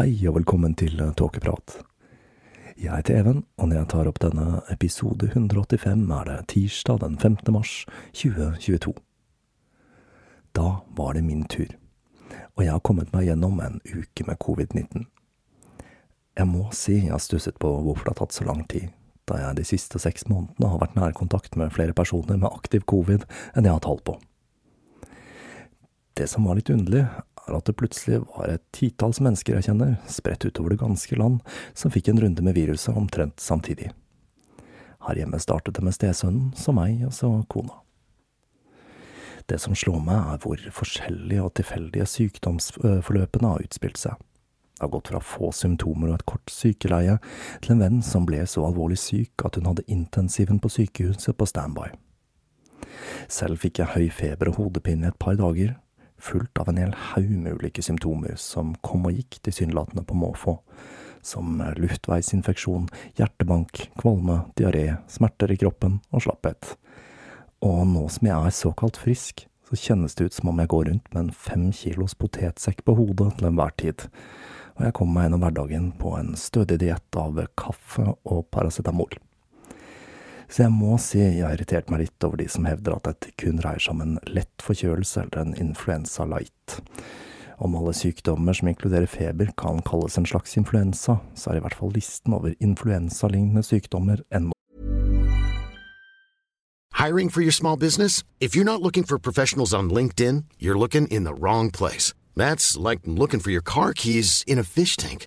Hei og velkommen til Tåkeprat. Jeg heter Even, og når jeg tar opp denne episode 185, er det tirsdag den 5. mars 2022. Da var det min tur, og jeg har kommet meg gjennom en uke med covid-19. Jeg må si jeg har stusset på hvorfor det har tatt så lang tid, da jeg de siste seks månedene har vært nærkontakt med flere personer med aktiv covid enn jeg har tall på. Det som var litt underlig, er at det plutselig var et titalls mennesker jeg kjenner, spredt utover det ganske land, som fikk en runde med viruset omtrent samtidig. Her hjemme startet det med stesønnen, så meg og så kona. Det som slår meg, er hvor forskjellige og tilfeldige sykdomsforløpene har utspilt seg. Det har gått fra få symptomer og et kort sykeleie til en venn som ble så alvorlig syk at hun hadde intensiven på sykehuset på standby. Selv fikk jeg høy feber og hodepine i et par dager, fullt av en hel haug med ulike symptomer som kom og gikk tilsynelatende på måfå, som luftveisinfeksjon, hjertebank, kvalme, diaré, smerter i kroppen og slapphet. Og nå som jeg er såkalt frisk, så kjennes det ut som om jeg går rundt med en fem kilos potetsekk på hodet til enhver tid, og jeg kommer meg gjennom hverdagen på en stødig diett av kaffe og paracetamol. Så jeg må si jeg har irritert meg litt over de som hevder at dette kun dreier seg om en lett forkjølelse eller en influensa light. Om alle sykdommer som inkluderer feber kan kalles en slags influensa, så er i hvert fall listen over influensalignende sykdommer ennå Hiring for your small business? If you're not looking for professionals on LinkedIn, you're looking in the wrong place. That's like looking for your car keys in a fish tank.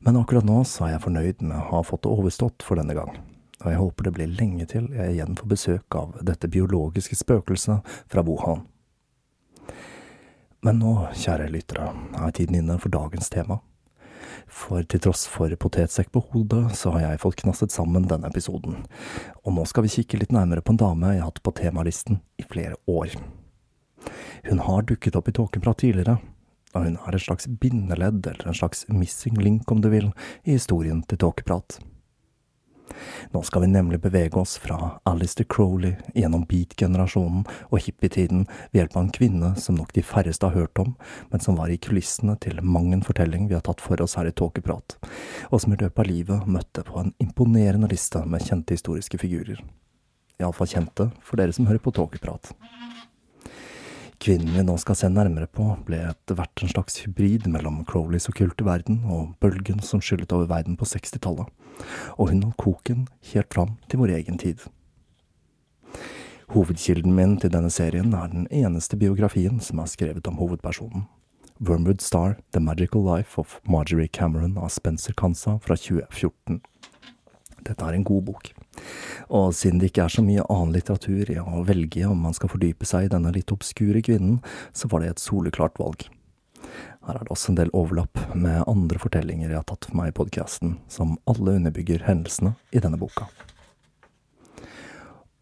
Men akkurat nå så er jeg fornøyd med å ha fått det overstått for denne gang, og jeg håper det blir lenge til jeg igjen får besøk av dette biologiske spøkelset fra Wuhan. Men nå, kjære lyttere, er tiden inne for dagens tema. For til tross for potetsekk på hodet, så har jeg fått knasset sammen denne episoden, og nå skal vi kikke litt nærmere på en dame jeg har hatt på temalisten i flere år. Hun har dukket opp i Tåkeprat tidligere, og hun er et slags bindeledd, eller en slags missing link, om du vil, i historien til Tåkeprat. Nå skal vi nemlig bevege oss fra Alistair Crowley gjennom beat-generasjonen og hippietiden ved hjelp av en kvinne som nok de færreste har hørt om, men som var i kulissene til mang en fortelling vi har tatt for oss her i Tåkeprat, og som i løpet av livet møtte på en imponerende liste med kjente historiske figurer. Iallfall kjente for dere som hører på Tåkeprat. Kvinnen vi nå skal se nærmere på, ble etter hvert en slags hybrid mellom Crowleys okkulte verden og bølgen som skyllet over verden på 60-tallet, og hun holdt koken helt fram til vår egen tid. Hovedkilden min til denne serien er den eneste biografien som er skrevet om hovedpersonen. Wormwood Star, The Magical Life of Marjorie Cameron av Spencer Kansa fra 2014. Dette er en god bok. Og siden det ikke er så mye annen litteratur i å velge om man skal fordype seg i denne litt obskure kvinnen, så var det et soleklart valg. Her er det også en del overlapp med andre fortellinger jeg har tatt for meg i podkasten, som alle underbygger hendelsene i denne boka.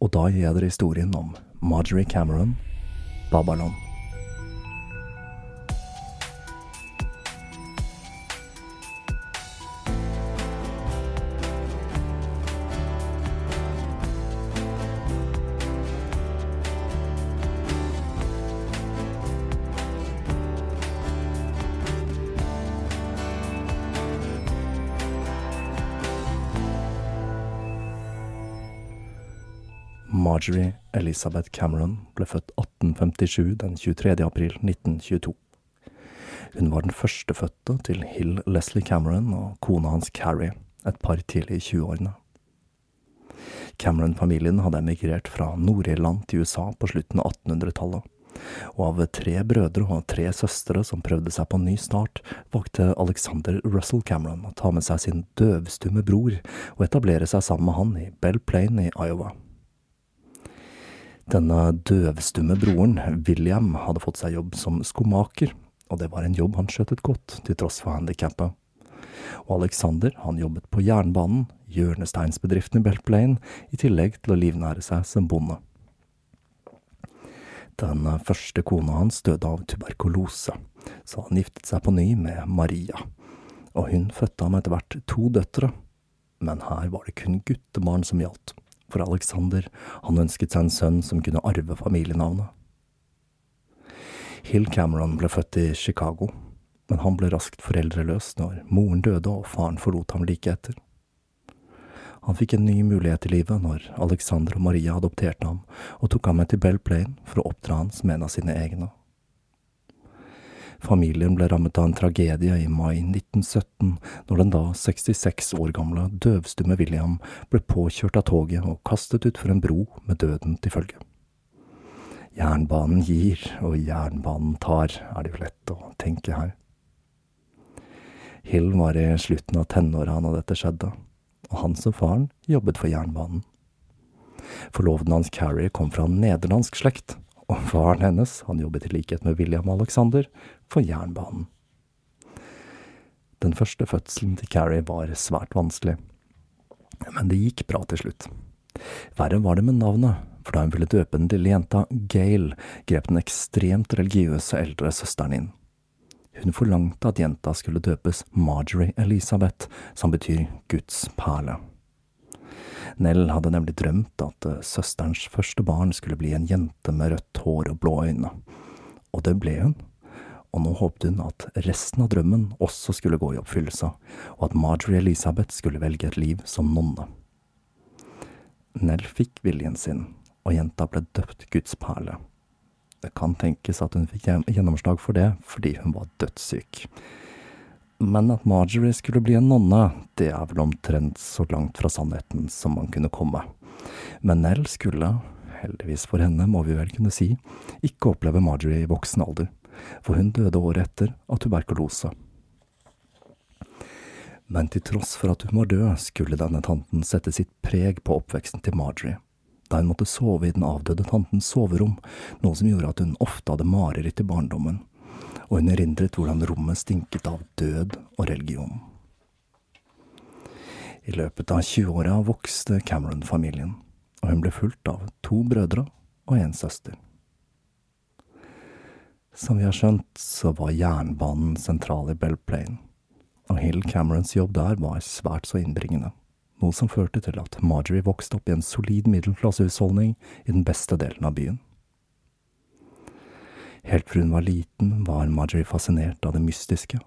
Og da gir jeg dere historien om Marjorie Cameron, Babylon. Marjorie Elizabeth Cameron ble født 1857 den 23. april 1922. Hun var den førstefødte til Hill Leslie Cameron og kona hans Carrie, et par tidlig i 20-årene. Cameron-familien hadde emigrert fra Nord-Irland til USA på slutten av 1800-tallet, og av tre brødre og tre søstre som prøvde seg på en ny start, valgte Alexander Russell Cameron å ta med seg sin døvstumme bror og etablere seg sammen med han i Bell Plain i Iowa. Denne døvstumme broren, William, hadde fått seg jobb som skomaker, og det var en jobb han skjøttet godt, til tross for handikappet. Og Alexander, han jobbet på jernbanen, hjørnesteinsbedriften i Beltplane, i tillegg til å livnære seg som bonde. Den første kona hans døde av tuberkulose, så han giftet seg på ny med Maria, og hun fødte ham etter hvert to døtre, men her var det kun guttebarn som gjaldt for Alexander, han ønsket seg en sønn som kunne arve familienavnet. Hill Cameron ble født i Chicago, men han ble raskt foreldreløs når moren døde og faren forlot ham like etter. Han fikk en ny mulighet i livet når Alexander og Maria adopterte ham og tok ham med til Bell Plain for å oppdra han som en av sine egne. Familien ble rammet av en tragedie i mai 1917, når den da 66 år gamle døvstumme William ble påkjørt av toget og kastet utfor en bro med døden til følge. Jernbanen gir, og jernbanen tar, er det jo lett å tenke her. Hill var i slutten av tenåra da dette skjedde, og han som faren jobbet for jernbanen. Forloveden hans Carrie kom fra en nederlandsk slekt, og faren hennes, han jobbet i likhet med William Alexander, for jernbanen. Den første fødselen til Carrie var svært vanskelig, men det gikk bra til slutt. Verre var det med navnet, for da hun ville døpe den lille jenta Gail, grep den ekstremt religiøse eldre søsteren inn. Hun forlangte at jenta skulle døpes Marjorie Elisabeth, som betyr Guds perle. Nell hadde nemlig drømt at søsterens første barn skulle bli en jente med rødt hår og blå øyne, og det ble hun og nå håpte hun at resten av drømmen også skulle gå i oppfyllelse, og at Marjorie Elisabeth skulle velge et liv som nonne. Nell fikk viljen sin, og jenta ble døpt Guds perle. Det kan tenkes at hun fikk gjennomslag for det fordi hun var dødssyk. Men at Marjorie skulle bli en nonne, det er vel omtrent så langt fra sannheten som man kunne komme. Men Nell skulle, heldigvis for henne må vi vel kunne si, ikke oppleve Marjorie i voksen alder for hun døde året etter av tuberkulose. Men til tross for at hun var død, skulle denne tanten sette sitt preg på oppveksten til Marjorie, da hun måtte sove i den avdøde tantens soverom, noe som gjorde at hun ofte hadde mareritt i barndommen, og hun erindret hvordan rommet stinket av død og religion. I løpet av 20-åra vokste Cameron-familien, og hun ble fulgt av to brødre og en søster. Som vi har skjønt, så var jernbanen sentral i Bell Plain, og Hill Camerons jobb der var svært så innbringende, noe som førte til at Marjorie vokste opp i en solid middelklassehusholdning i den beste delen av byen. Helt fra hun var liten, var Marjorie fascinert av det mystiske,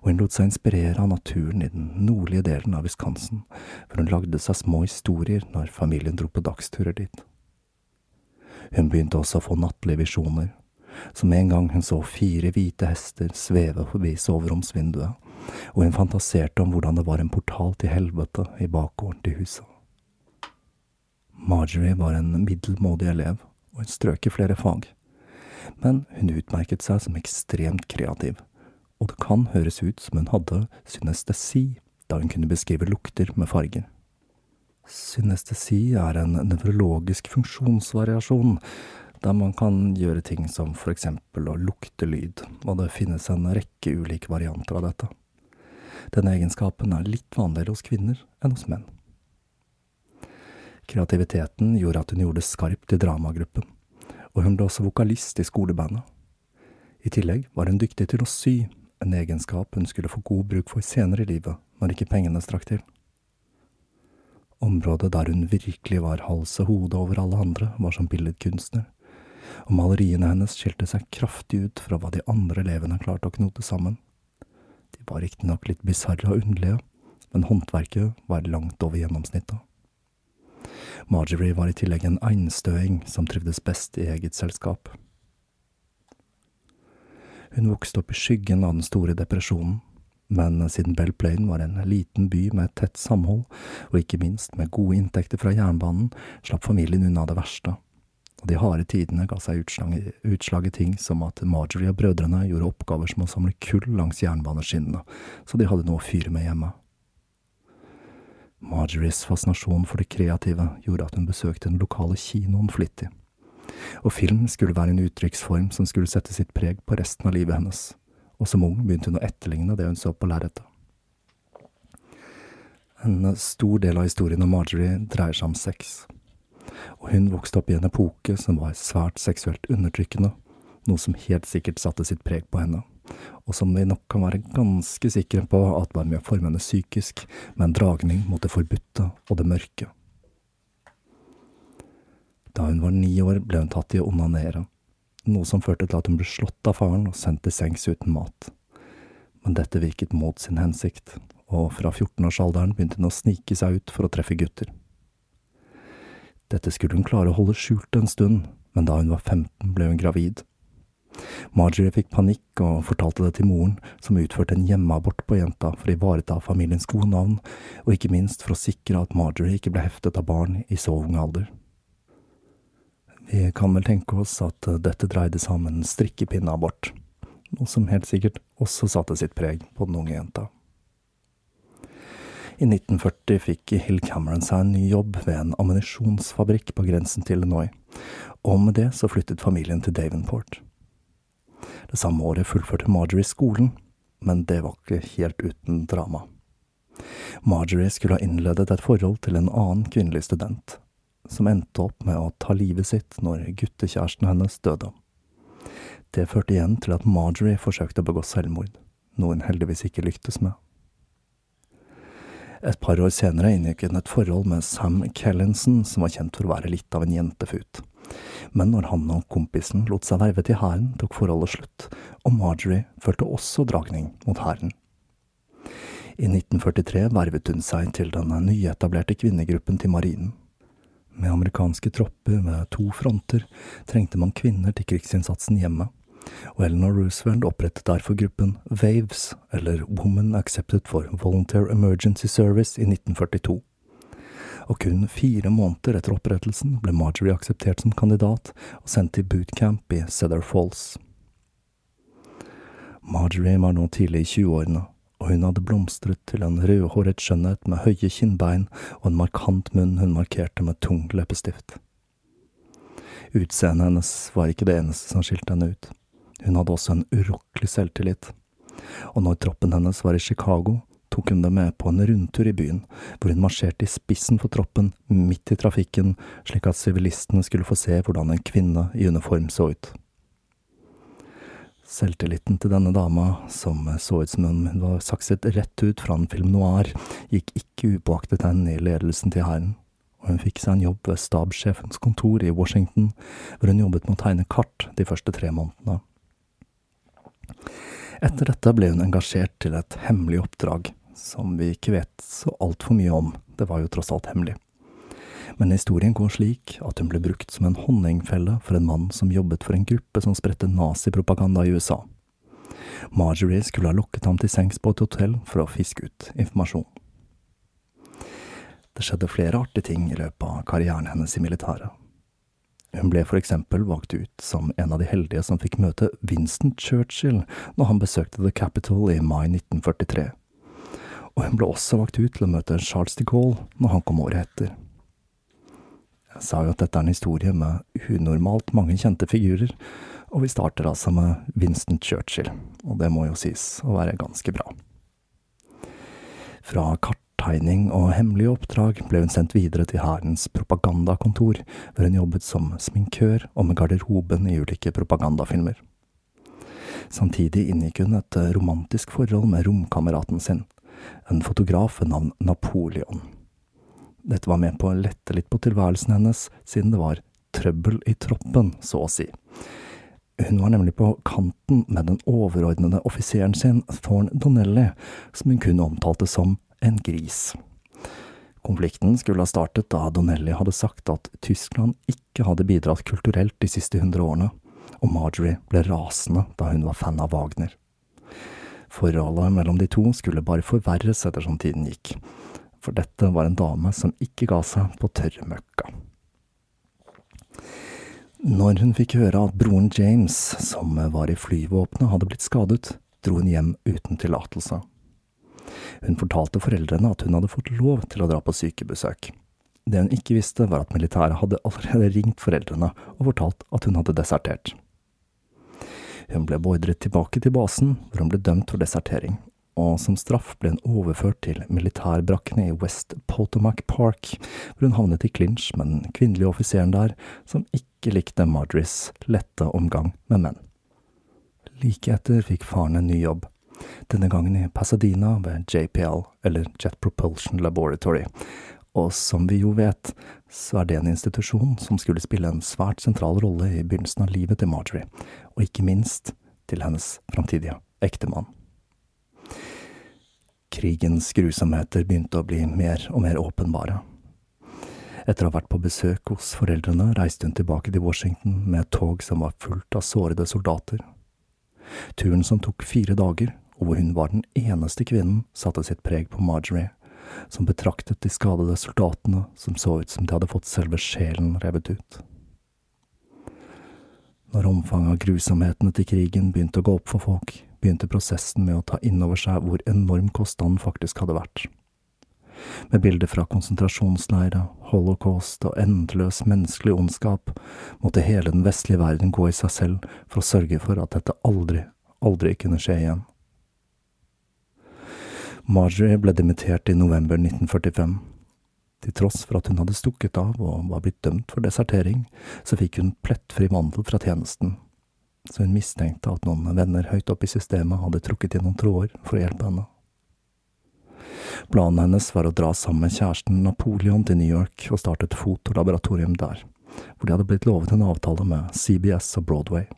og hun lot seg inspirere av naturen i den nordlige delen av Wisconsin, for hun lagde seg små historier når familien dro på dagsturer dit. Hun begynte også å få nattlige visjoner, som en gang hun så fire hvite hester sveve forbi soveromsvinduet, og hun fantaserte om hvordan det var en portal til helvete i bakgården til huset. Marjorie var en middelmådig elev, og hun strøk i flere fag, men hun utmerket seg som ekstremt kreativ og det kan høres ut som hun hadde synestesi da hun kunne beskrive lukter med farger. Synestesi er en nevrologisk funksjonsvariasjon der man kan gjøre ting som for eksempel å lukte lyd, og det finnes en rekke ulike varianter av dette. Denne egenskapen er litt vanligere hos kvinner enn hos menn. Kreativiteten gjorde at hun gjorde skarpt i dramagruppen, og hun ble også vokalist i skolebandet. I tillegg var hun dyktig til å sy, en egenskap hun skulle få god bruk for senere i livet, når ikke pengene strakk til. Området der hun virkelig var hals og hode over alle andre, var som billedkunstner, og maleriene hennes skilte seg kraftig ut fra hva de andre elevene klarte å knote sammen. De var riktignok litt bisarre og underlige, men håndverket var langt over gjennomsnittet. Marjorie var i tillegg en einstøing som trivdes best i eget selskap. Hun vokste opp i skyggen av den store depresjonen, men siden Bell Plain var en liten by med et tett samhold, og ikke minst med gode inntekter fra jernbanen, slapp familien unna det verste. Og de harde tidene ga seg utslag, utslag i ting som at Marjorie og brødrene gjorde oppgaver som å samle kull langs jernbaneskinnene, så de hadde noe å fyre med hjemme. Marjories fascinasjon for det kreative gjorde at hun besøkte den lokale kinoen flittig. Og film skulle være en uttrykksform som skulle sette sitt preg på resten av livet hennes, og som ung begynte hun å etterligne det hun så på lerretet. En stor del av historien om Marjorie dreier seg om sex, og hun vokste opp i en epoke som var svært seksuelt undertrykkende, noe som helt sikkert satte sitt preg på henne, og som vi nok kan være ganske sikre på at var med å forme henne psykisk, med en dragning mot det forbudte og det mørke. Da hun var ni år, ble hun tatt i å onanere, noe som førte til at hun ble slått av faren og sendt til sengs uten mat. Men dette virket mot sin hensikt, og fra 14-årsalderen begynte hun å snike seg ut for å treffe gutter. Dette skulle hun klare å holde skjult en stund, men da hun var 15 ble hun gravid. Marjorie fikk panikk og fortalte det til moren, som utførte en hjemmeabort på jenta for å ivareta familiens gode navn, og ikke minst for å sikre at Marjorie ikke ble heftet av barn i så ung alder. Vi kan vel tenke oss at dette dreide seg om en strikkepinneabort, noe som helt sikkert også satte sitt preg på den unge jenta. I 1940 fikk Hill Cameron seg en ny jobb ved en ammunisjonsfabrikk på grensen til Illinois, og med det så flyttet familien til Davenport. Det samme året fullførte Marjorie skolen, men det var ikke helt uten drama. Marjorie skulle ha innledet et forhold til en annen kvinnelig student, som endte opp med å ta livet sitt når guttekjæresten hennes døde. Det førte igjen til at Marjorie forsøkte å begå selvmord, noe hun heldigvis ikke lyktes med. Et par år senere inngikk hun et forhold med Sam Kellinson, som var kjent for å være litt av en jentefut. Men når han og kompisen lot seg verve til hæren, tok forholdet slutt, og Marjorie følte også dragning mot hæren. I 1943 vervet hun seg til den nyetablerte kvinnegruppen til marinen. Med amerikanske tropper ved to fronter trengte man kvinner til krigsinnsatsen hjemme, og Eleanor Roosevelt opprettet derfor gruppen WAVES, eller Woman Accepted for Volunteer Emergency Service, i 1942. Og kun fire måneder etter opprettelsen ble Marjorie akseptert som kandidat og sendt til bootcamp i Cedar Falls. Marjorie var nå tidlig i 20-årene og hun hadde blomstret til en rødhåret skjønnhet med høye kinnbein og en markant munn hun markerte med tung leppestift. Utseendet hennes var ikke det eneste som skilte henne ut, hun hadde også en urokkelig selvtillit, og når troppen hennes var i Chicago, tok hun dem med på en rundtur i byen, hvor hun marsjerte i spissen for troppen, midt i trafikken, slik at sivilistene skulle få se hvordan en kvinne i uniform så ut. Selvtilliten til denne dama, som så ut som hun var sakset rett ut fra en film noir, gikk ikke upåaktet henne i ledelsen til hæren, og hun fikk seg en jobb ved stabssjefens kontor i Washington, hvor hun jobbet med å tegne kart de første tre månedene. Etter dette ble hun engasjert til et hemmelig oppdrag, som vi ikke vet så altfor mye om, det var jo tross alt hemmelig. Men historien går slik at hun ble brukt som en honningfelle for en mann som jobbet for en gruppe som spredte nazipropaganda i USA. Marjorie skulle ha lokket ham til sengs på et hotell for å fiske ut informasjon. Det skjedde flere artige ting i løpet av karrieren hennes i militæret. Hun ble for eksempel valgt ut som en av de heldige som fikk møte Winston Churchill når han besøkte The Capitol i mai 1943. Og hun ble også valgt ut til å møte Charles de Gaulle når han kom året etter. Jeg sa jo at dette er en historie med unormalt mange kjente figurer, og vi starter altså med Winston Churchill, og det må jo sies å være ganske bra. Fra karttegning og hemmelige oppdrag ble hun sendt videre til hærens propagandakontor, hvor hun jobbet som sminkør og med garderoben i ulike propagandafilmer. Samtidig inngikk hun et romantisk forhold med romkameraten sin, en fotograf ved navn Napoleon. Dette var med på å lette litt på tilværelsen hennes, siden det var trøbbel i troppen, så å si. Hun var nemlig på kanten med den overordnede offiseren sin, Thorn Donnelly, som hun kun omtalte som en gris. Konflikten skulle ha startet da Donnelly hadde sagt at Tyskland ikke hadde bidratt kulturelt de siste hundre årene, og Marjorie ble rasende da hun var fan av Wagner. Forholdet mellom de to skulle bare forverres ettersom tiden gikk, for dette var en dame som ikke ga seg på tørre møkka. Når hun fikk høre at broren James, som var i flyvåpenet, hadde blitt skadet, dro hun hjem uten tillatelse. Hun fortalte foreldrene at hun hadde fått lov til å dra på sykebesøk. Det hun ikke visste, var at militæret hadde allerede ringt foreldrene og fortalt at hun hadde desertert. Hun ble beordret tilbake til basen, hvor hun ble dømt for desertering, og som straff ble hun overført til militærbrakkene i West Potomac Park, hvor hun havnet i clinch med den kvinnelige offiseren der, som ikke likte Marjories lette omgang med menn. Like etter fikk faren en ny jobb, denne gangen i Pasadena ved JPL, eller Jet Propulsion Laboratory, og som vi jo vet, så er det en institusjon som skulle spille en svært sentral rolle i begynnelsen av livet til Marjorie, og ikke minst til hennes framtidige ektemann. Krigens grusomheter begynte å bli mer og mer åpenbare. Etter å ha vært på besøk hos foreldrene, reiste hun tilbake til Washington med et tog som var fullt av sårede soldater. Turen som tok fire dager, og hvor hun var den eneste kvinnen, satte sitt preg på Marjorie, som betraktet de skadede soldatene som så ut som de hadde fått selve sjelen revet ut. Når omfanget av grusomhetene til krigen begynte å gå opp for folk, begynte prosessen med å ta inn over seg hvor enorm kostnaden faktisk hadde vært. Med bilder fra konsentrasjonsleirer, holocaust og endeløs menneskelig ondskap måtte hele den vestlige verden gå i seg selv for å sørge for at dette aldri, aldri kunne skje igjen. Marjorie ble dimittert i november 1945. Til tross for at hun hadde stukket av og var blitt dømt for desertering, så fikk hun plettfri vandel fra tjenesten så hun mistenkte at noen venner høyt oppe i systemet hadde trukket i noen tråder for å hjelpe henne. Planen hennes var å dra sammen med kjæresten Napoleon til New York og starte et fotolaboratorium der, hvor de hadde blitt lovet en avtale med CBS og Broadway.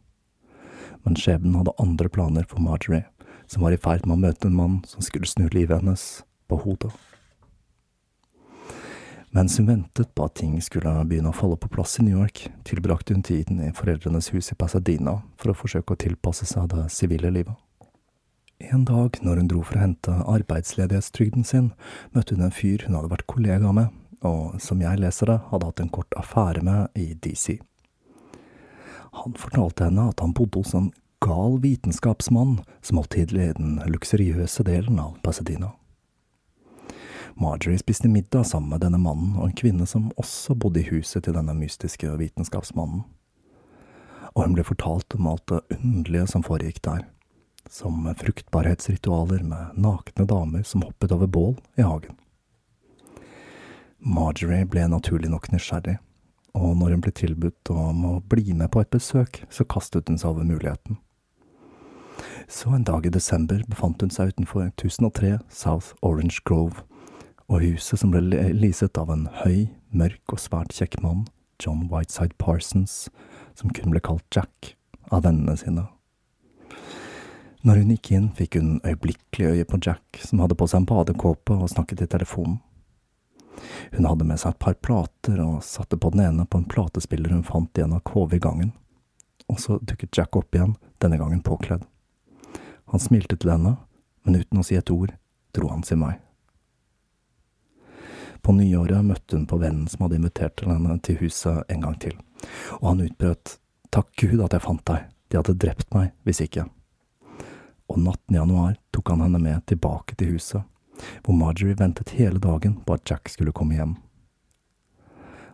Men skjebnen hadde andre planer for Marjorie, som var i ferd med å møte en mann som skulle snu livet hennes på hodet. Mens hun ventet på at ting skulle begynne å falle på plass i New York, tilbrakte hun tiden i foreldrenes hus i Pasadena for å forsøke å tilpasse seg det sivile livet. En dag når hun dro for å hente arbeidsledighetstrygden sin, møtte hun en fyr hun hadde vært kollega med, og som jeg leser det, hadde hatt en kort affære med i DC. Han fortalte henne at han bodde hos en gal vitenskapsmann som holdt til i den luksuriøse delen av Pasadena. Marjorie spiste middag sammen med denne mannen og en kvinne som også bodde i huset til denne mystiske vitenskapsmannen. Og hun ble fortalt om alt det underlige som foregikk der, som fruktbarhetsritualer med nakne damer som hoppet over bål i hagen. Marjorie ble naturlig nok nysgjerrig, og når hun ble tilbudt om å bli med på et besøk, så kastet hun seg over muligheten. Så en dag i desember befant hun seg utenfor 1003 South Orange Grove, og huset som ble leaset av en høy, mørk og svært kjekk mann, John Whiteside Parsons, som kun ble kalt Jack av vennene sine. Når hun gikk inn, fikk hun øyeblikkelig øye på Jack, som hadde på seg en badekåpe og snakket i telefonen. Hun hadde med seg et par plater og satte på den ene på en platespiller hun fant i en av KV i gangen, og så dukket Jack opp igjen, denne gangen påkledd. Han smilte til henne, men uten å si et ord dro han sin vei. På nyåret møtte hun på vennen som hadde invitert til henne til huset en gang til, og han utbrøt Takk Gud at jeg fant deg, de hadde drept meg hvis ikke. Og natten i januar tok han henne med tilbake til huset, hvor Marjorie ventet hele dagen på at Jack skulle komme hjem.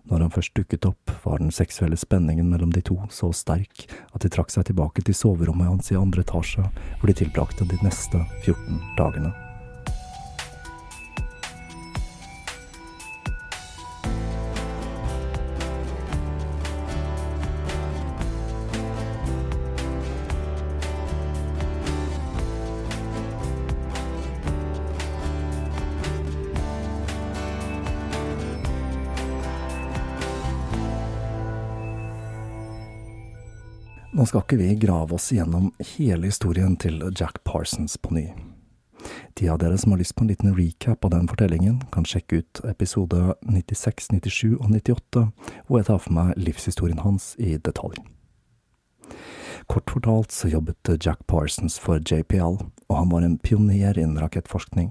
Når han først dukket opp, var den seksuelle spenningen mellom de to så sterk at de trakk seg tilbake til soverommet hans i andre etasje, hvor de tilbrakte de neste 14 dagene. Nå skal ikke vi grave oss gjennom hele historien til Jack Parsons på ny. De av dere som har lyst på en liten recap av den fortellingen, kan sjekke ut episode 96, 97 og 98, hvor jeg tar for meg livshistorien hans i detalj. Kort fortalt så jobbet Jack Parsons for JPL, og han var en pioner innen rakettforskning.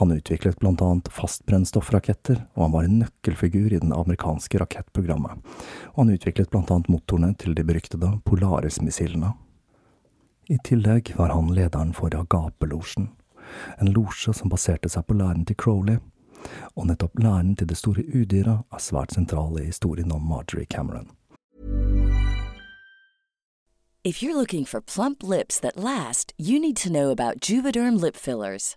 Han utviklet blant annet fastbrennstoffraketter, og han var en nøkkelfigur i det amerikanske rakettprogrammet, og han utviklet blant annet motorene til de beryktede Polaris-missilene. I tillegg var han lederen for Agape-losjen, en losje som baserte seg på læren til Crowley, og nettopp læren til det store udyret er svært sentral i historien om Marjorie Cameron. If you're looking for plump lips that last, you need to know about Juvederm lip fillers.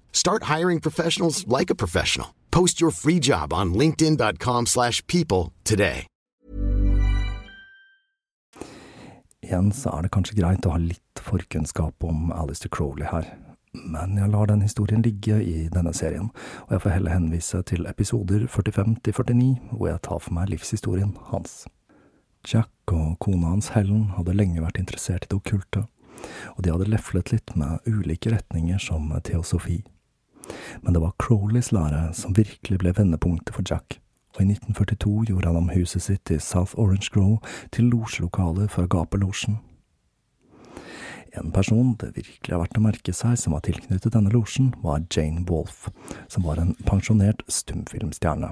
Start hiring professionals like a professional. Post your free job on linkedin.com/people slash people today. Igjen så er det kanskje greit å ha litt forkunnskap om Alistair Crowley her, men jeg lar den historien ligge i denne serien, og jeg får heller henvise til episoder 45 til 49, hvor jeg tar for meg livshistorien hans. Jack og kona hans Helen hadde lenge vært interessert i det okkulte, og de hadde leflet litt med ulike retninger som teosofi. Men det var Crowleys lære som virkelig ble vendepunktet for Jack, og i 1942 gjorde han om huset sitt i South Orange Grove til losjelokale for Agape-losjen. En person det virkelig har vært å merke seg som var tilknyttet denne losjen, var Jane Wolfe, som var en pensjonert stumfilmstjerne.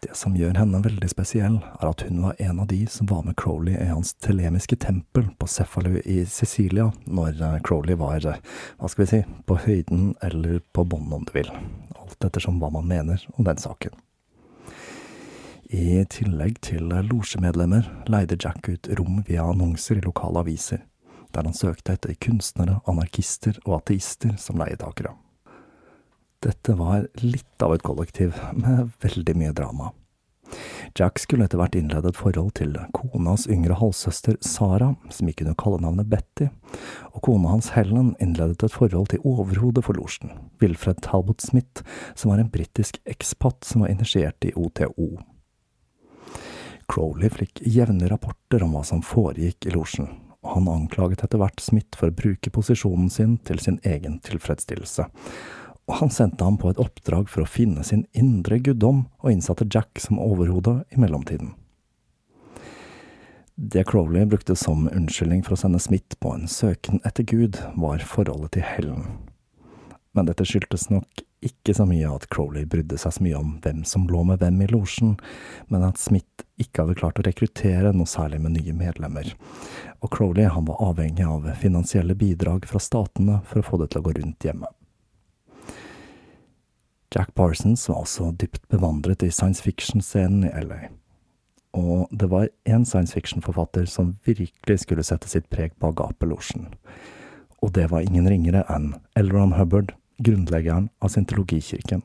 Det som gjør henne veldig spesiell, er at hun var en av de som var med Crowley i hans telemiske tempel på Cefalu i Sicilia, når eh, Crowley var, hva skal vi si, på høyden eller på bånn, om du vil. Alt ettersom hva man mener om den saken. I tillegg til losjemedlemmer leide Jack ut rom via annonser i lokale aviser, der han søkte etter kunstnere, anarkister og ateister som leietakere. Dette var litt av et kollektiv, med veldig mye drama. Jack skulle etter hvert innlede et forhold til konas yngre halvsøster Sara, som gikk under kallenavnet Betty, og kona hans Helen innledet et forhold til overhodet for losjen, Wilfred Talbot Smith, som var en britisk ekspat som var initiert i OTO. Crowley fikk jevne rapporter om hva som foregikk i losjen, og han anklaget etter hvert Smith for å bruke posisjonen sin til sin egen tilfredsstillelse, og han sendte ham på et oppdrag for å finne sin indre guddom, og innsatte Jack som overhode i mellomtiden. Det Crowley brukte som unnskyldning for å sende Smith på en søken etter Gud, var forholdet til Helen. Men dette skyldtes nok ikke så mye at Crowley brydde seg så mye om hvem som lå med hvem i losjen, men at Smith ikke hadde klart å rekruttere noe særlig med nye medlemmer, og Crowley han var avhengig av finansielle bidrag fra statene for å få det til å gå rundt hjemme. Jack Parsons var også dypt bevandret i science fiction-scenen i LA. Og det var én science fiction-forfatter som virkelig skulle sette sitt preg på Agape-losjen. Og det var ingen ringere enn Elron Hubbard, grunnleggeren av Scientologikirken.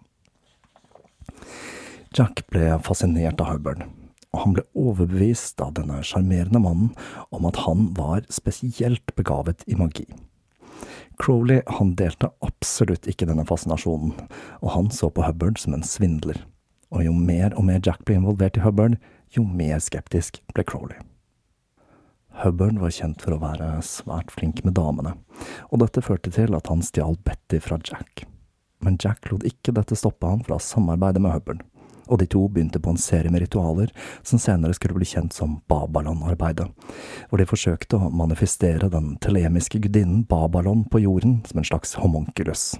Jack ble fascinert av Hubbard, og han ble overbevist av denne sjarmerende mannen om at han var spesielt begavet i magi. Crowley han delte absolutt ikke denne fascinasjonen, og han så på Hubbard som en svindler. Og jo mer og mer Jack ble involvert i Hubbard, jo mer skeptisk ble Crowley. Hubbard var kjent for å være svært flink med damene, og dette førte til at han stjal Betty fra Jack. Men Jack lot ikke dette stoppe han fra å samarbeide med Hubbard og de to begynte på en serie med ritualer som senere skulle bli kjent som Babalon-arbeidet, hvor de forsøkte å manifestere den telemiske gudinnen Babalon på jorden som en slags homonculus.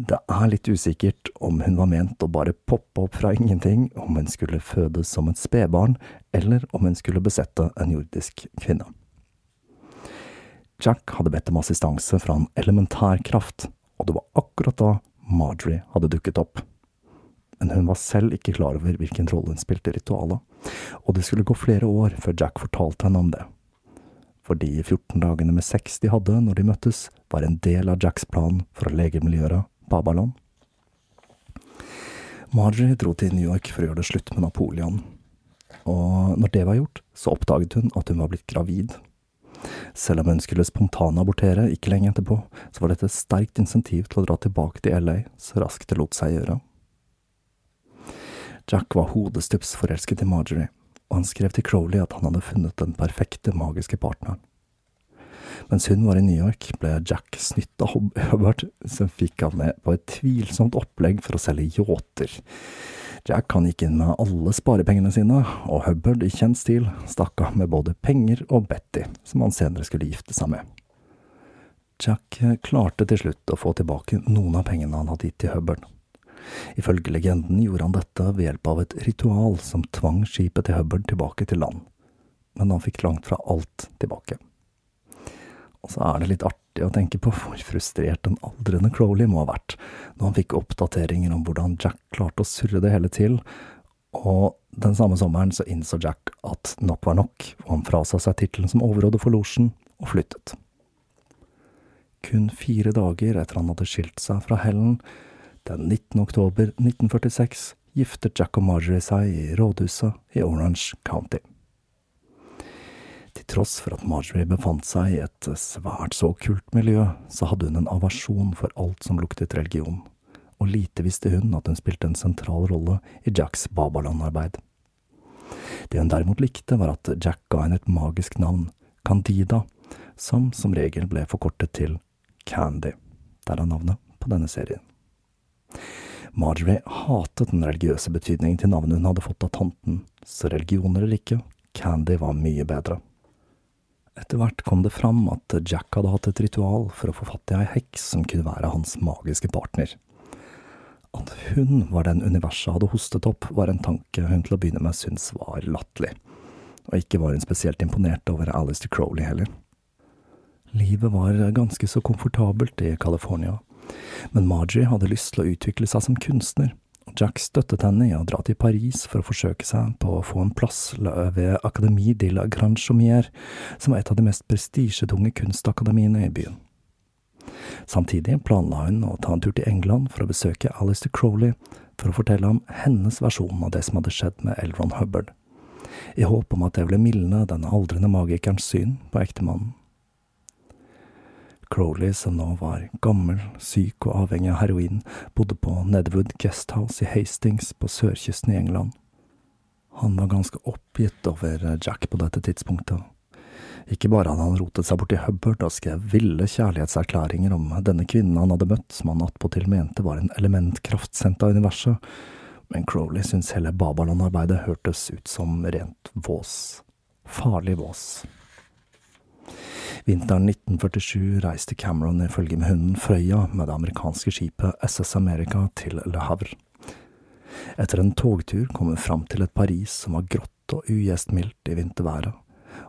Det er litt usikkert om hun var ment å bare poppe opp fra ingenting, om hun skulle fødes som et spedbarn, eller om hun skulle besette en jordisk kvinne. Jack hadde bedt om assistanse fra en elementær kraft, og det var akkurat da Marjorie hadde dukket opp men hun var selv ikke klar over hvilken rolle hun spilte i ritualet, og det skulle gå flere år før Jack fortalte henne om det. For de 14 dagene med sex de hadde når de møttes, var en del av Jacks plan for å legemliggjøre Babalon. Marjorie dro til New York for å gjøre det slutt med Napoleon, og når det var gjort, så oppdaget hun at hun var blitt gravid. Selv om hun skulle spontanabortere ikke lenge etterpå, så var dette et sterkt insentiv til å dra tilbake til LA så raskt det lot seg gjøre. Jack var hodestups forelsket i Marjorie, og han skrev til Crowley at han hadde funnet den perfekte magiske partneren. Mens hun var i New York, ble Jack snytt av Hubbard, som fikk han med på et tvilsomt opplegg for å selge yachter. Jack han gikk inn med alle sparepengene sine, og Hubbard i kjent stil stakk av med både penger og Betty, som han senere skulle gifte seg med. Jack klarte til slutt å få tilbake noen av pengene han hadde gitt til Hubbard. Ifølge legenden gjorde han dette ved hjelp av et ritual som tvang skipet til Hubbard tilbake til land, men han fikk langt fra alt tilbake. Og så er det litt artig å tenke på hvor frustrert den aldrende Crowley må ha vært når han fikk oppdateringer om hvordan Jack klarte å surre det hele til, og den samme sommeren så innså Jack at nok var nok, og han frasa seg tittelen som overhode for losjen og flyttet. Kun fire dager etter han hadde skilt seg fra Helen, den 19. oktober 1946 giftet Jack og Marjorie seg i rådhuset i Orange County. Til tross for at Marjorie befant seg i et svært så kult miljø, så hadde hun en avasjon for alt som luktet religion, og lite visste hun at hun spilte en sentral rolle i Jacks Babaland-arbeid. Det hun derimot likte, var at Jack ga henne et magisk navn, Candida, som som regel ble forkortet til Candy, derav navnet på denne serien. Marjorie hatet den religiøse betydningen til navnet hun hadde fått av tanten, så religion eller ikke, Candy var mye bedre. Etter hvert kom det fram at Jack hadde hatt et ritual for å få fatt i ei heks som kunne være hans magiske partner. At hun var den universet hadde hostet opp, var en tanke hun til å begynne med syntes var latterlig, og ikke var hun spesielt imponert over Alistair Crowley heller. Livet var ganske så komfortabelt i California, men Marjorie hadde lyst til å utvikle seg som kunstner, og Jack støttet henne i å dra til Paris for å forsøke seg på å få en plass ved Académie de la Grande Chaumière, som var et av de mest prestisjetunge kunstakademiene i byen. Samtidig planla hun å ta en tur til England for å besøke Alistair Crowley for å fortelle ham hennes versjon av det som hadde skjedd med L. Ron Hubbard, i håp om at det ville mildne den aldrende magikerens syn på ektemannen. Crowley, som nå var gammel, syk og avhengig av heroin, bodde på Nedwood Guesthouse i Hastings på sørkysten i England. Han var ganske oppgitt over Jack på dette tidspunktet. Ikke bare hadde han rotet seg bort i Hubbard og skrev ville kjærlighetserklæringer om denne kvinnen han hadde møtt, som han attpåtil mente var en elementkraft sendt av universet, men Crowley syntes hele Babaland-arbeidet hørtes ut som rent vås. Farlig vås. Vinteren 1947 reiste Cameron i følge med hunden Frøya med det amerikanske skipet SS America til Le Havre. Etter en togtur kom hun fram til et Paris som var grått og ugjestmildt i vinterværet,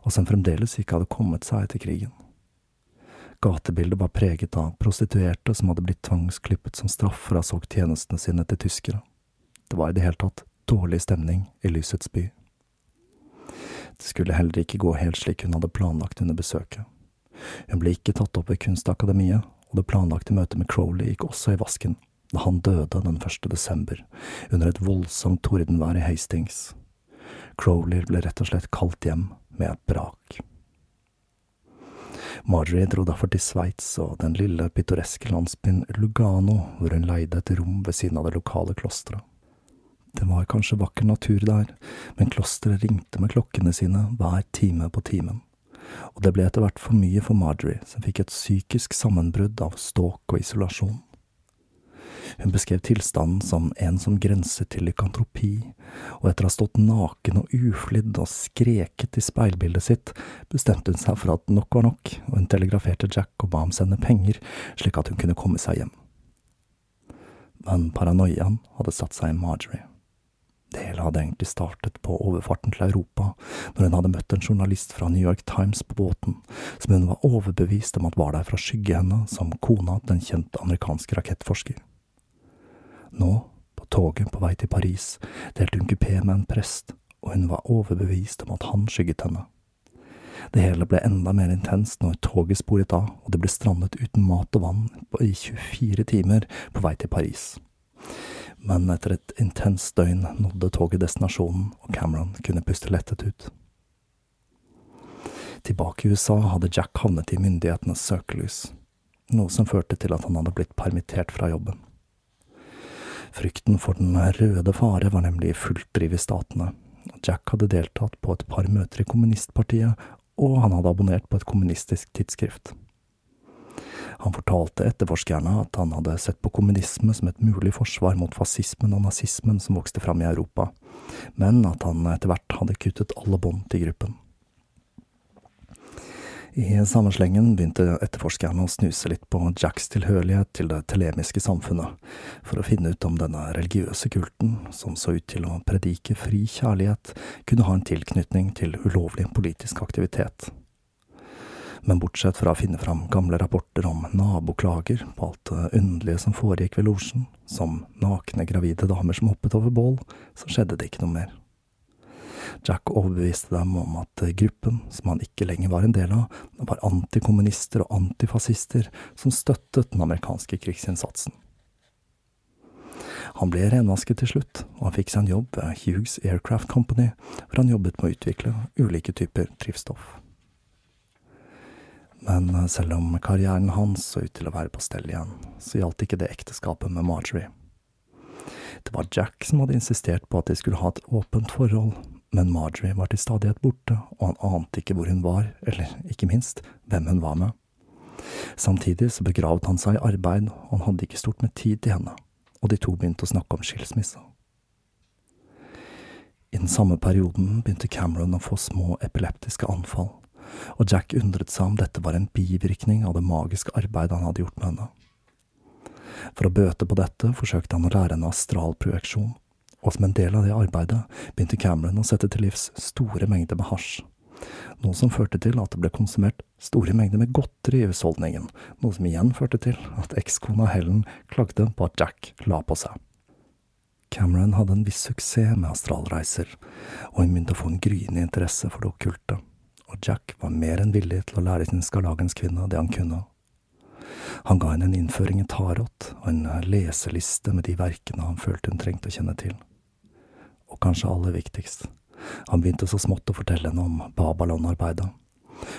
og som fremdeles ikke hadde kommet seg etter krigen. Gatebildet var preget av prostituerte som hadde blitt tvangsklippet som straff for å ha solgt tjenestene sine til tyskere. Det var i det hele tatt dårlig stemning i lysets by. Det skulle heller ikke gå helt slik hun hadde planlagt under besøket. Hun ble ikke tatt opp ved Kunstakademiet, og det planlagte møtet med Crowley gikk også i vasken da han døde den 1. desember, under et voldsomt tordenvær i Hastings. Crowley ble rett og slett kalt hjem med et brak. Marjorie dro derfor til Sveits og den lille pittoreske landsbyen Lugano, hvor hun leide et rom ved siden av det lokale klosteret. Det var kanskje vakker natur der, men klosteret ringte med klokkene sine hver time på timen og det ble etter hvert for mye for Marjorie, som fikk et psykisk sammenbrudd av ståk og isolasjon. Hun beskrev tilstanden som en som grenser til lykantropi, og etter å ha stått naken og uflidd og skreket i speilbildet sitt, bestemte hun seg for at nok var nok, og hun telegraferte Jack og ba ham sende penger, slik at hun kunne komme seg hjem. Men paranoiaen hadde satt seg i Marjorie. Det hele hadde egentlig startet på overfarten til Europa, når hun hadde møtt en journalist fra New York Times på båten, som hun var overbevist om at var der for å skygge henne som kona til en kjent amerikansk rakettforsker. Nå, på toget på vei til Paris, delte hun kupé med en prest, og hun var overbevist om at han skygget henne. Det hele ble enda mer intenst når toget sporet av og det ble strandet uten mat og vann i 24 timer på vei til Paris men etter et intenst døgn nådde toget destinasjonen, og Cameron kunne puste lettet ut. Tilbake i USA hadde Jack havnet i myndighetenes søkelys, noe som førte til at han hadde blitt permittert fra jobben. Frykten for den røde fare var nemlig i fullt driv i statene. Jack hadde deltatt på et par møter i kommunistpartiet, og han hadde abonnert på et kommunistisk tidsskrift. Han fortalte etterforskerne at han hadde sett på kommunisme som et mulig forsvar mot fascismen og nazismen som vokste fram i Europa, men at han etter hvert hadde kuttet alle bånd til gruppen. I samme slengen begynte etterforskerne å snuse litt på Jacks tilhørighet til det telemiske samfunnet, for å finne ut om denne religiøse kulten, som så ut til å predike fri kjærlighet, kunne ha en tilknytning til ulovlig politisk aktivitet men bortsett fra å finne fram gamle rapporter om naboklager på alt det underlige som foregikk ved losjen, som nakne gravide damer som hoppet over bål, så skjedde det ikke noe mer. Jack overbeviste dem om at gruppen, som han ikke lenger var en del av, var antikommunister og antifascister som støttet den amerikanske krigsinnsatsen. Han ble renvasket til slutt, og han fikk seg en jobb ved Hughes Aircraft Company, hvor han jobbet med å utvikle ulike typer drivstoff. Men eh, selv om karrieren hans så ut til å være på stell igjen, så gjaldt ikke det ekteskapet med Marjorie. Det var Jack som hadde insistert på at de skulle ha et åpent forhold, men Marjorie var til stadighet borte, og han ante ikke hvor hun var, eller ikke minst hvem hun var med. Samtidig så begravet han seg i arbeid, og han hadde ikke stort med tid til henne, og de to begynte å snakke om skilsmisse. I den samme perioden begynte Cameron å få små epileptiske anfall og Jack undret seg om dette var en bivirkning av det magiske arbeidet han hadde gjort med henne. For å bøte på dette forsøkte han å lære henne astralprojeksjon, og som en del av det arbeidet begynte Cameron å sette til livs store mengder med hasj, noe som førte til at det ble konsumert store mengder med godteri i husholdningen, noe som igjen førte til at ekskona Helen klagde på at Jack la på seg. Cameron hadde en viss suksess med astralreiser, og hun begynte å få en gryende interesse for det okkulte og Jack var mer enn villig til å lære sin skarlagenskvinne det han kunne. Han ga henne en innføring i tarot og en leseliste med de verkene han følte hun trengte å kjenne til. Og kanskje aller viktigst, han begynte så smått å fortelle henne om Babylon-arbeidet,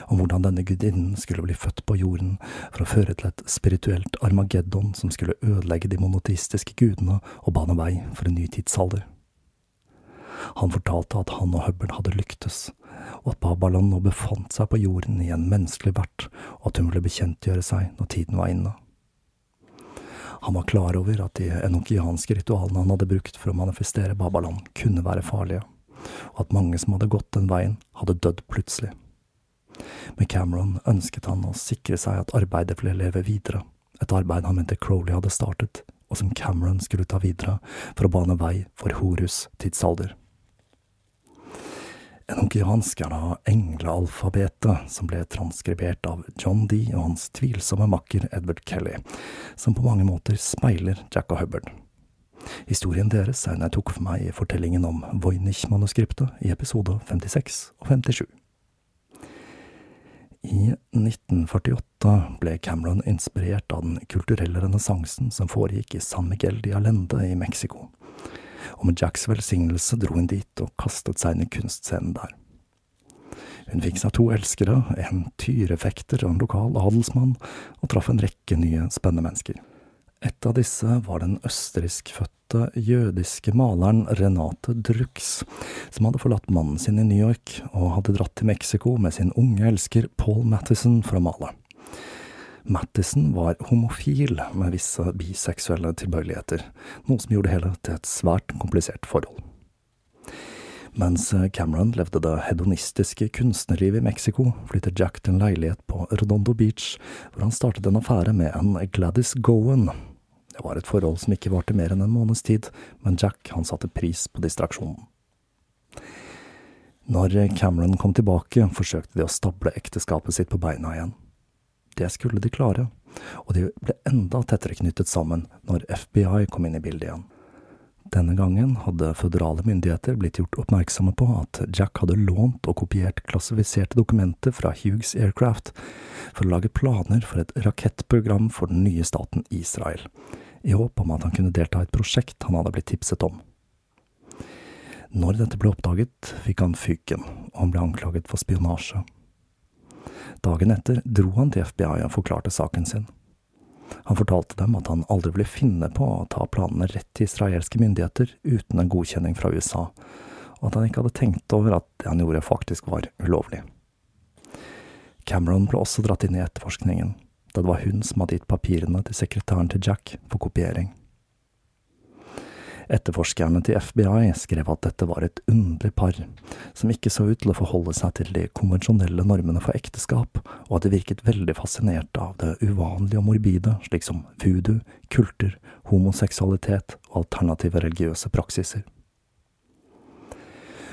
om hvordan denne gudinnen skulle bli født på jorden for å føre til et spirituelt armageddon som skulle ødelegge de monoteistiske gudene og bane vei for en ny tidsalder. Han fortalte at han og Hubble hadde lyktes, og at Babylon nå befant seg på jorden i en menneskelig vert, og at hun ville bekjentgjøre seg når tiden var inne. Han var klar over at de enokianske ritualene han hadde brukt for å manifestere Babylon, kunne være farlige, og at mange som hadde gått den veien, hadde dødd plutselig. Med Cameron ønsket han å sikre seg at arbeidet ville leve videre, et arbeid han mente Crowley hadde startet, og som Cameron skulle ta videre for å bane vei for Horus tidsalder. Enokiansk er da englealfabetet, som ble transkribert av John D og hans tvilsomme makker Edward Kelly, som på mange måter speiler Jack og Hubbard. Historien deres er den jeg tok for meg i fortellingen om Voynich-manuskriptet i episode 56 og 57. I 1948 ble Cameron inspirert av den kulturelle renessansen som foregikk i San Miguel de Allende i Mexico og med Jacks velsignelse dro hun dit og kastet seg inn i kunstscenen der. Hun fikk seg to elskere, en tyrefekter og en lokal adelsmann, og traff en rekke nye, spennende mennesker. Et av disse var den østerrikskfødte jødiske maleren Renate Drux, som hadde forlatt mannen sin i New York og hadde dratt til Mexico med sin unge elsker Paul Mattison for å male. Mattison var homofil med visse biseksuelle tilbøyeligheter, noe som gjorde det hele til et svært komplisert forhold. Mens Cameron levde det hedonistiske kunstnerlivet i Mexico, flyttet Jack til en leilighet på Redondo Beach, hvor han startet en affære med en Gladys Gowan. Det var et forhold som ikke varte mer enn en måneds tid, men Jack han satte pris på distraksjonen. Når Cameron kom tilbake, forsøkte de å stable ekteskapet sitt på beina igjen. Det skulle de klare, og de ble enda tettere knyttet sammen når FBI kom inn i bildet igjen. Denne gangen hadde føderale myndigheter blitt gjort oppmerksomme på at Jack hadde lånt og kopiert klassifiserte dokumenter fra Hughes Aircraft for å lage planer for et rakettprogram for den nye staten Israel, i håp om at han kunne delta i et prosjekt han hadde blitt tipset om. Når dette ble oppdaget, fikk han fyken, og han ble anklaget for spionasje. Dagen etter dro han til FBI og forklarte saken sin. Han fortalte dem at han aldri ville finne på å ta planene rett til israelske myndigheter uten en godkjenning fra USA, og at han ikke hadde tenkt over at det han gjorde faktisk var ulovlig. Cameron ble også dratt inn i etterforskningen, da det var hun som hadde gitt papirene til sekretæren til Jack for kopiering. Etterforskerne til FBI skrev at dette var et underlig par, som ikke så ut til å forholde seg til de konvensjonelle normene for ekteskap, og at de virket veldig fascinerte av det uvanlige og morbide, slik som voodoo, kulter, homoseksualitet og alternative religiøse praksiser.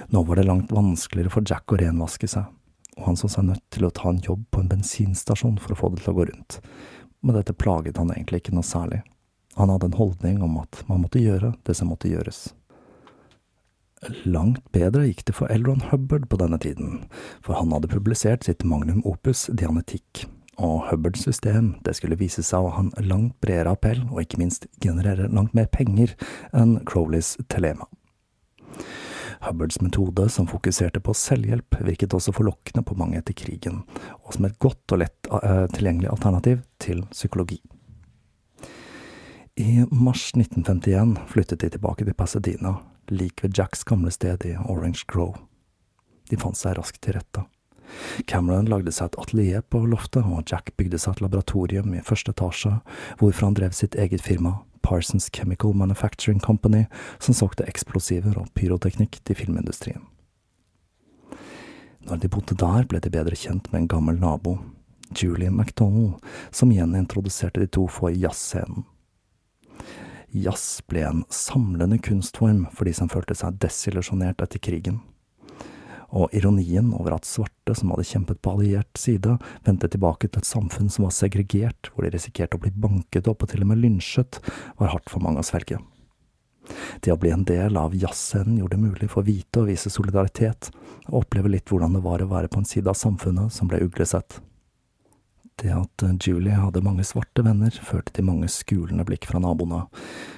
Nå var det langt vanskeligere for Jack å renvaske seg, og han så seg nødt til å ta en jobb på en bensinstasjon for å få det til å gå rundt, men dette plaget han egentlig ikke noe særlig. Han hadde en holdning om at man måtte gjøre det som måtte gjøres. Langt bedre gikk det for Elron Hubbard på denne tiden, for han hadde publisert sitt magnum opus Dianetikk, og Hubbards system det skulle vise seg å ha en langt bredere appell, og ikke minst generere langt mer penger enn Crowleys telema. Hubbards metode, som fokuserte på selvhjelp, virket også forlokkende på mange etter krigen, og som et godt og lett uh, tilgjengelig alternativ til psykologi. I mars 1951 flyttet de tilbake til Pasadena, like ved Jacks gamle sted i Orange Grove. De fant seg raskt til rette. Cameron lagde seg et atelier på loftet, og Jack bygde seg et laboratorium i første etasje, hvorfor han drev sitt eget firma, Parsons Chemical Manufacturing Company, som solgte eksplosiver og pyroteknikk til filmindustrien. Når de bodde der, ble de bedre kjent med en gammel nabo, Julie MacDonald, som igjen introduserte de to for jazzscenen. Jazz ble en samlende kunstform for de som følte seg desillusjonert etter krigen. Og ironien over at svarte som hadde kjempet på alliert side, vendte tilbake til et samfunn som var segregert, hvor de risikerte å bli banket opp og til og med lynsjet, var hardt for mange å svelge. Det å bli en del av jazzscenen gjorde det mulig for hvite å vise solidaritet, og oppleve litt hvordan det var å være på en side av samfunnet som ble uglesett. Det at Julie hadde mange svarte venner, førte til mange skulende blikk fra naboene,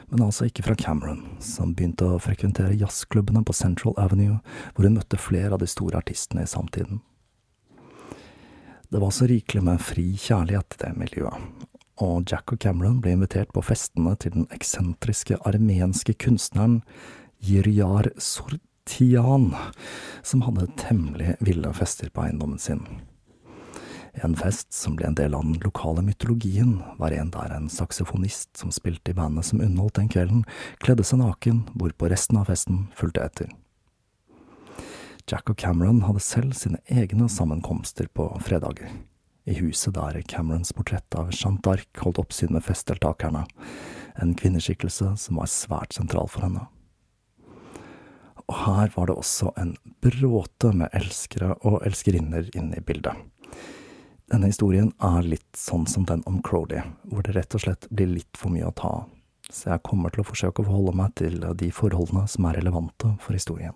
men altså ikke fra Cameron, som begynte å frekventere jazzklubbene på Central Avenue, hvor hun møtte flere av de store artistene i samtiden. Det var så rikelig med fri kjærlighet i det miljøet, og Jack og Cameron ble invitert på festene til den eksentriske armenske kunstneren Jiryar Sortian, som hadde temmelig ville fester på eiendommen sin. En fest som ble en del av den lokale mytologien, var en der en saksofonist som spilte i bandet som underholdt den kvelden, kledde seg naken, hvorpå resten av festen fulgte etter. Jack og Cameron hadde selv sine egne sammenkomster på fredager, i huset der Camerons portrett av Jeanne d'Arc holdt oppsyn med festdeltakerne, en kvinneskikkelse som var svært sentral for henne. Og her var det også en bråte med elskere og elskerinner inne i bildet denne historien er litt sånn som den om Crowley, hvor det rett og slett blir litt for mye å ta av, så jeg kommer til å forsøke å forholde meg til de forholdene som er relevante for historien.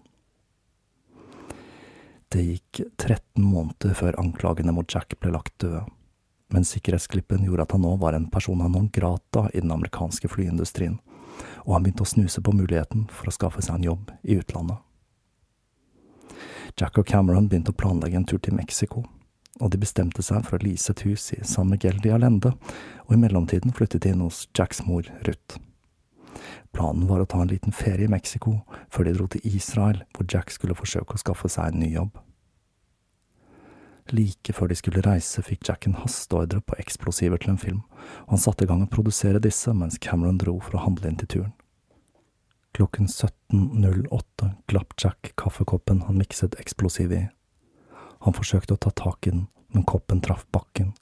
Det gikk 13 måneder før anklagene mot Jack ble lagt døde, men sikkerhetsklippen gjorde at han nå var en person av non grata i den amerikanske flyindustrien, og han begynte å snuse på muligheten for å skaffe seg en jobb i utlandet. Jack og Cameron begynte å planlegge en tur til Mexico, og de bestemte seg for å lease et hus i San Miguel de Allende, og i mellomtiden flyttet de inn hos Jacks mor, Ruth. Planen var å ta en liten ferie i Mexico før de dro til Israel, hvor Jack skulle forsøke å skaffe seg en ny jobb. Like før de skulle reise, fikk Jack en hasteordre på eksplosiver til en film, og han satte i gang å produsere disse mens Cameron dro for å handle inn til turen. Klokken 17.08 glapp Jack kaffekoppen han mikset eksplosiv i. Han forsøkte å ta tak i den, men koppen traff bakken,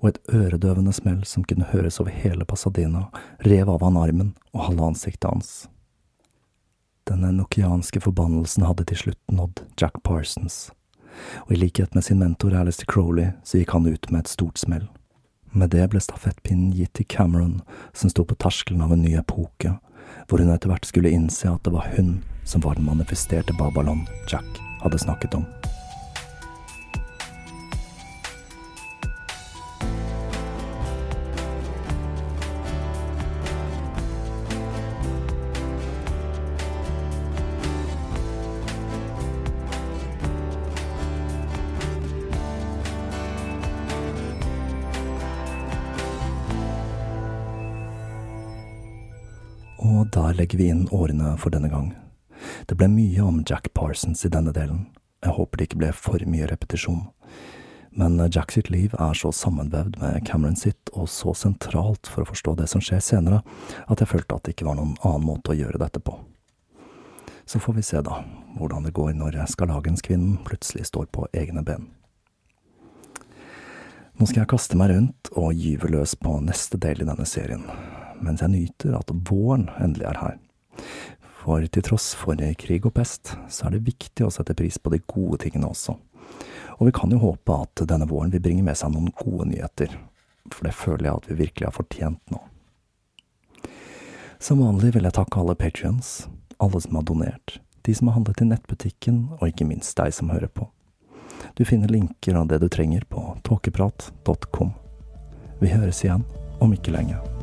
og et øredøvende smell som kunne høres over hele Pasadena, rev av han armen og halve ansiktet hans. Denne nokianske forbannelsen hadde til slutt nådd Jack Parsons, og i likhet med sin mentor Alistair Crowley så gikk han ut med et stort smell. Med det ble stafettpinnen gitt til Cameron, som sto på terskelen av en ny epoke, hvor hun etter hvert skulle innse at det var hun som var den manifesterte Babylon Jack hadde snakket om. Legger vi inn årene for denne gang. Det ble mye om Jack Parsons i denne delen. Jeg håper det ikke ble for mye repetisjon. Men Jack sitt liv er så sammenvevd med Cameron sitt, og så sentralt for å forstå det som skjer senere, at jeg følte at det ikke var noen annen måte å gjøre dette på. Så får vi se, da, hvordan det går når Skarlagenskvinnen plutselig står på egne ben. Nå skal jeg kaste meg rundt og gyve løs på neste del i denne serien, mens jeg nyter at våren endelig er her. For til tross for krig og pest, så er det viktig å sette pris på de gode tingene også. Og vi kan jo håpe at denne våren vil bringe med seg noen gode nyheter, for det føler jeg at vi virkelig har fortjent nå. Som vanlig vil jeg takke alle patrions, alle som har donert, de som har handlet i nettbutikken, og ikke minst deg som hører på. Du finner linker av det du trenger på tåkeprat.com. Vi høres igjen om ikke lenge.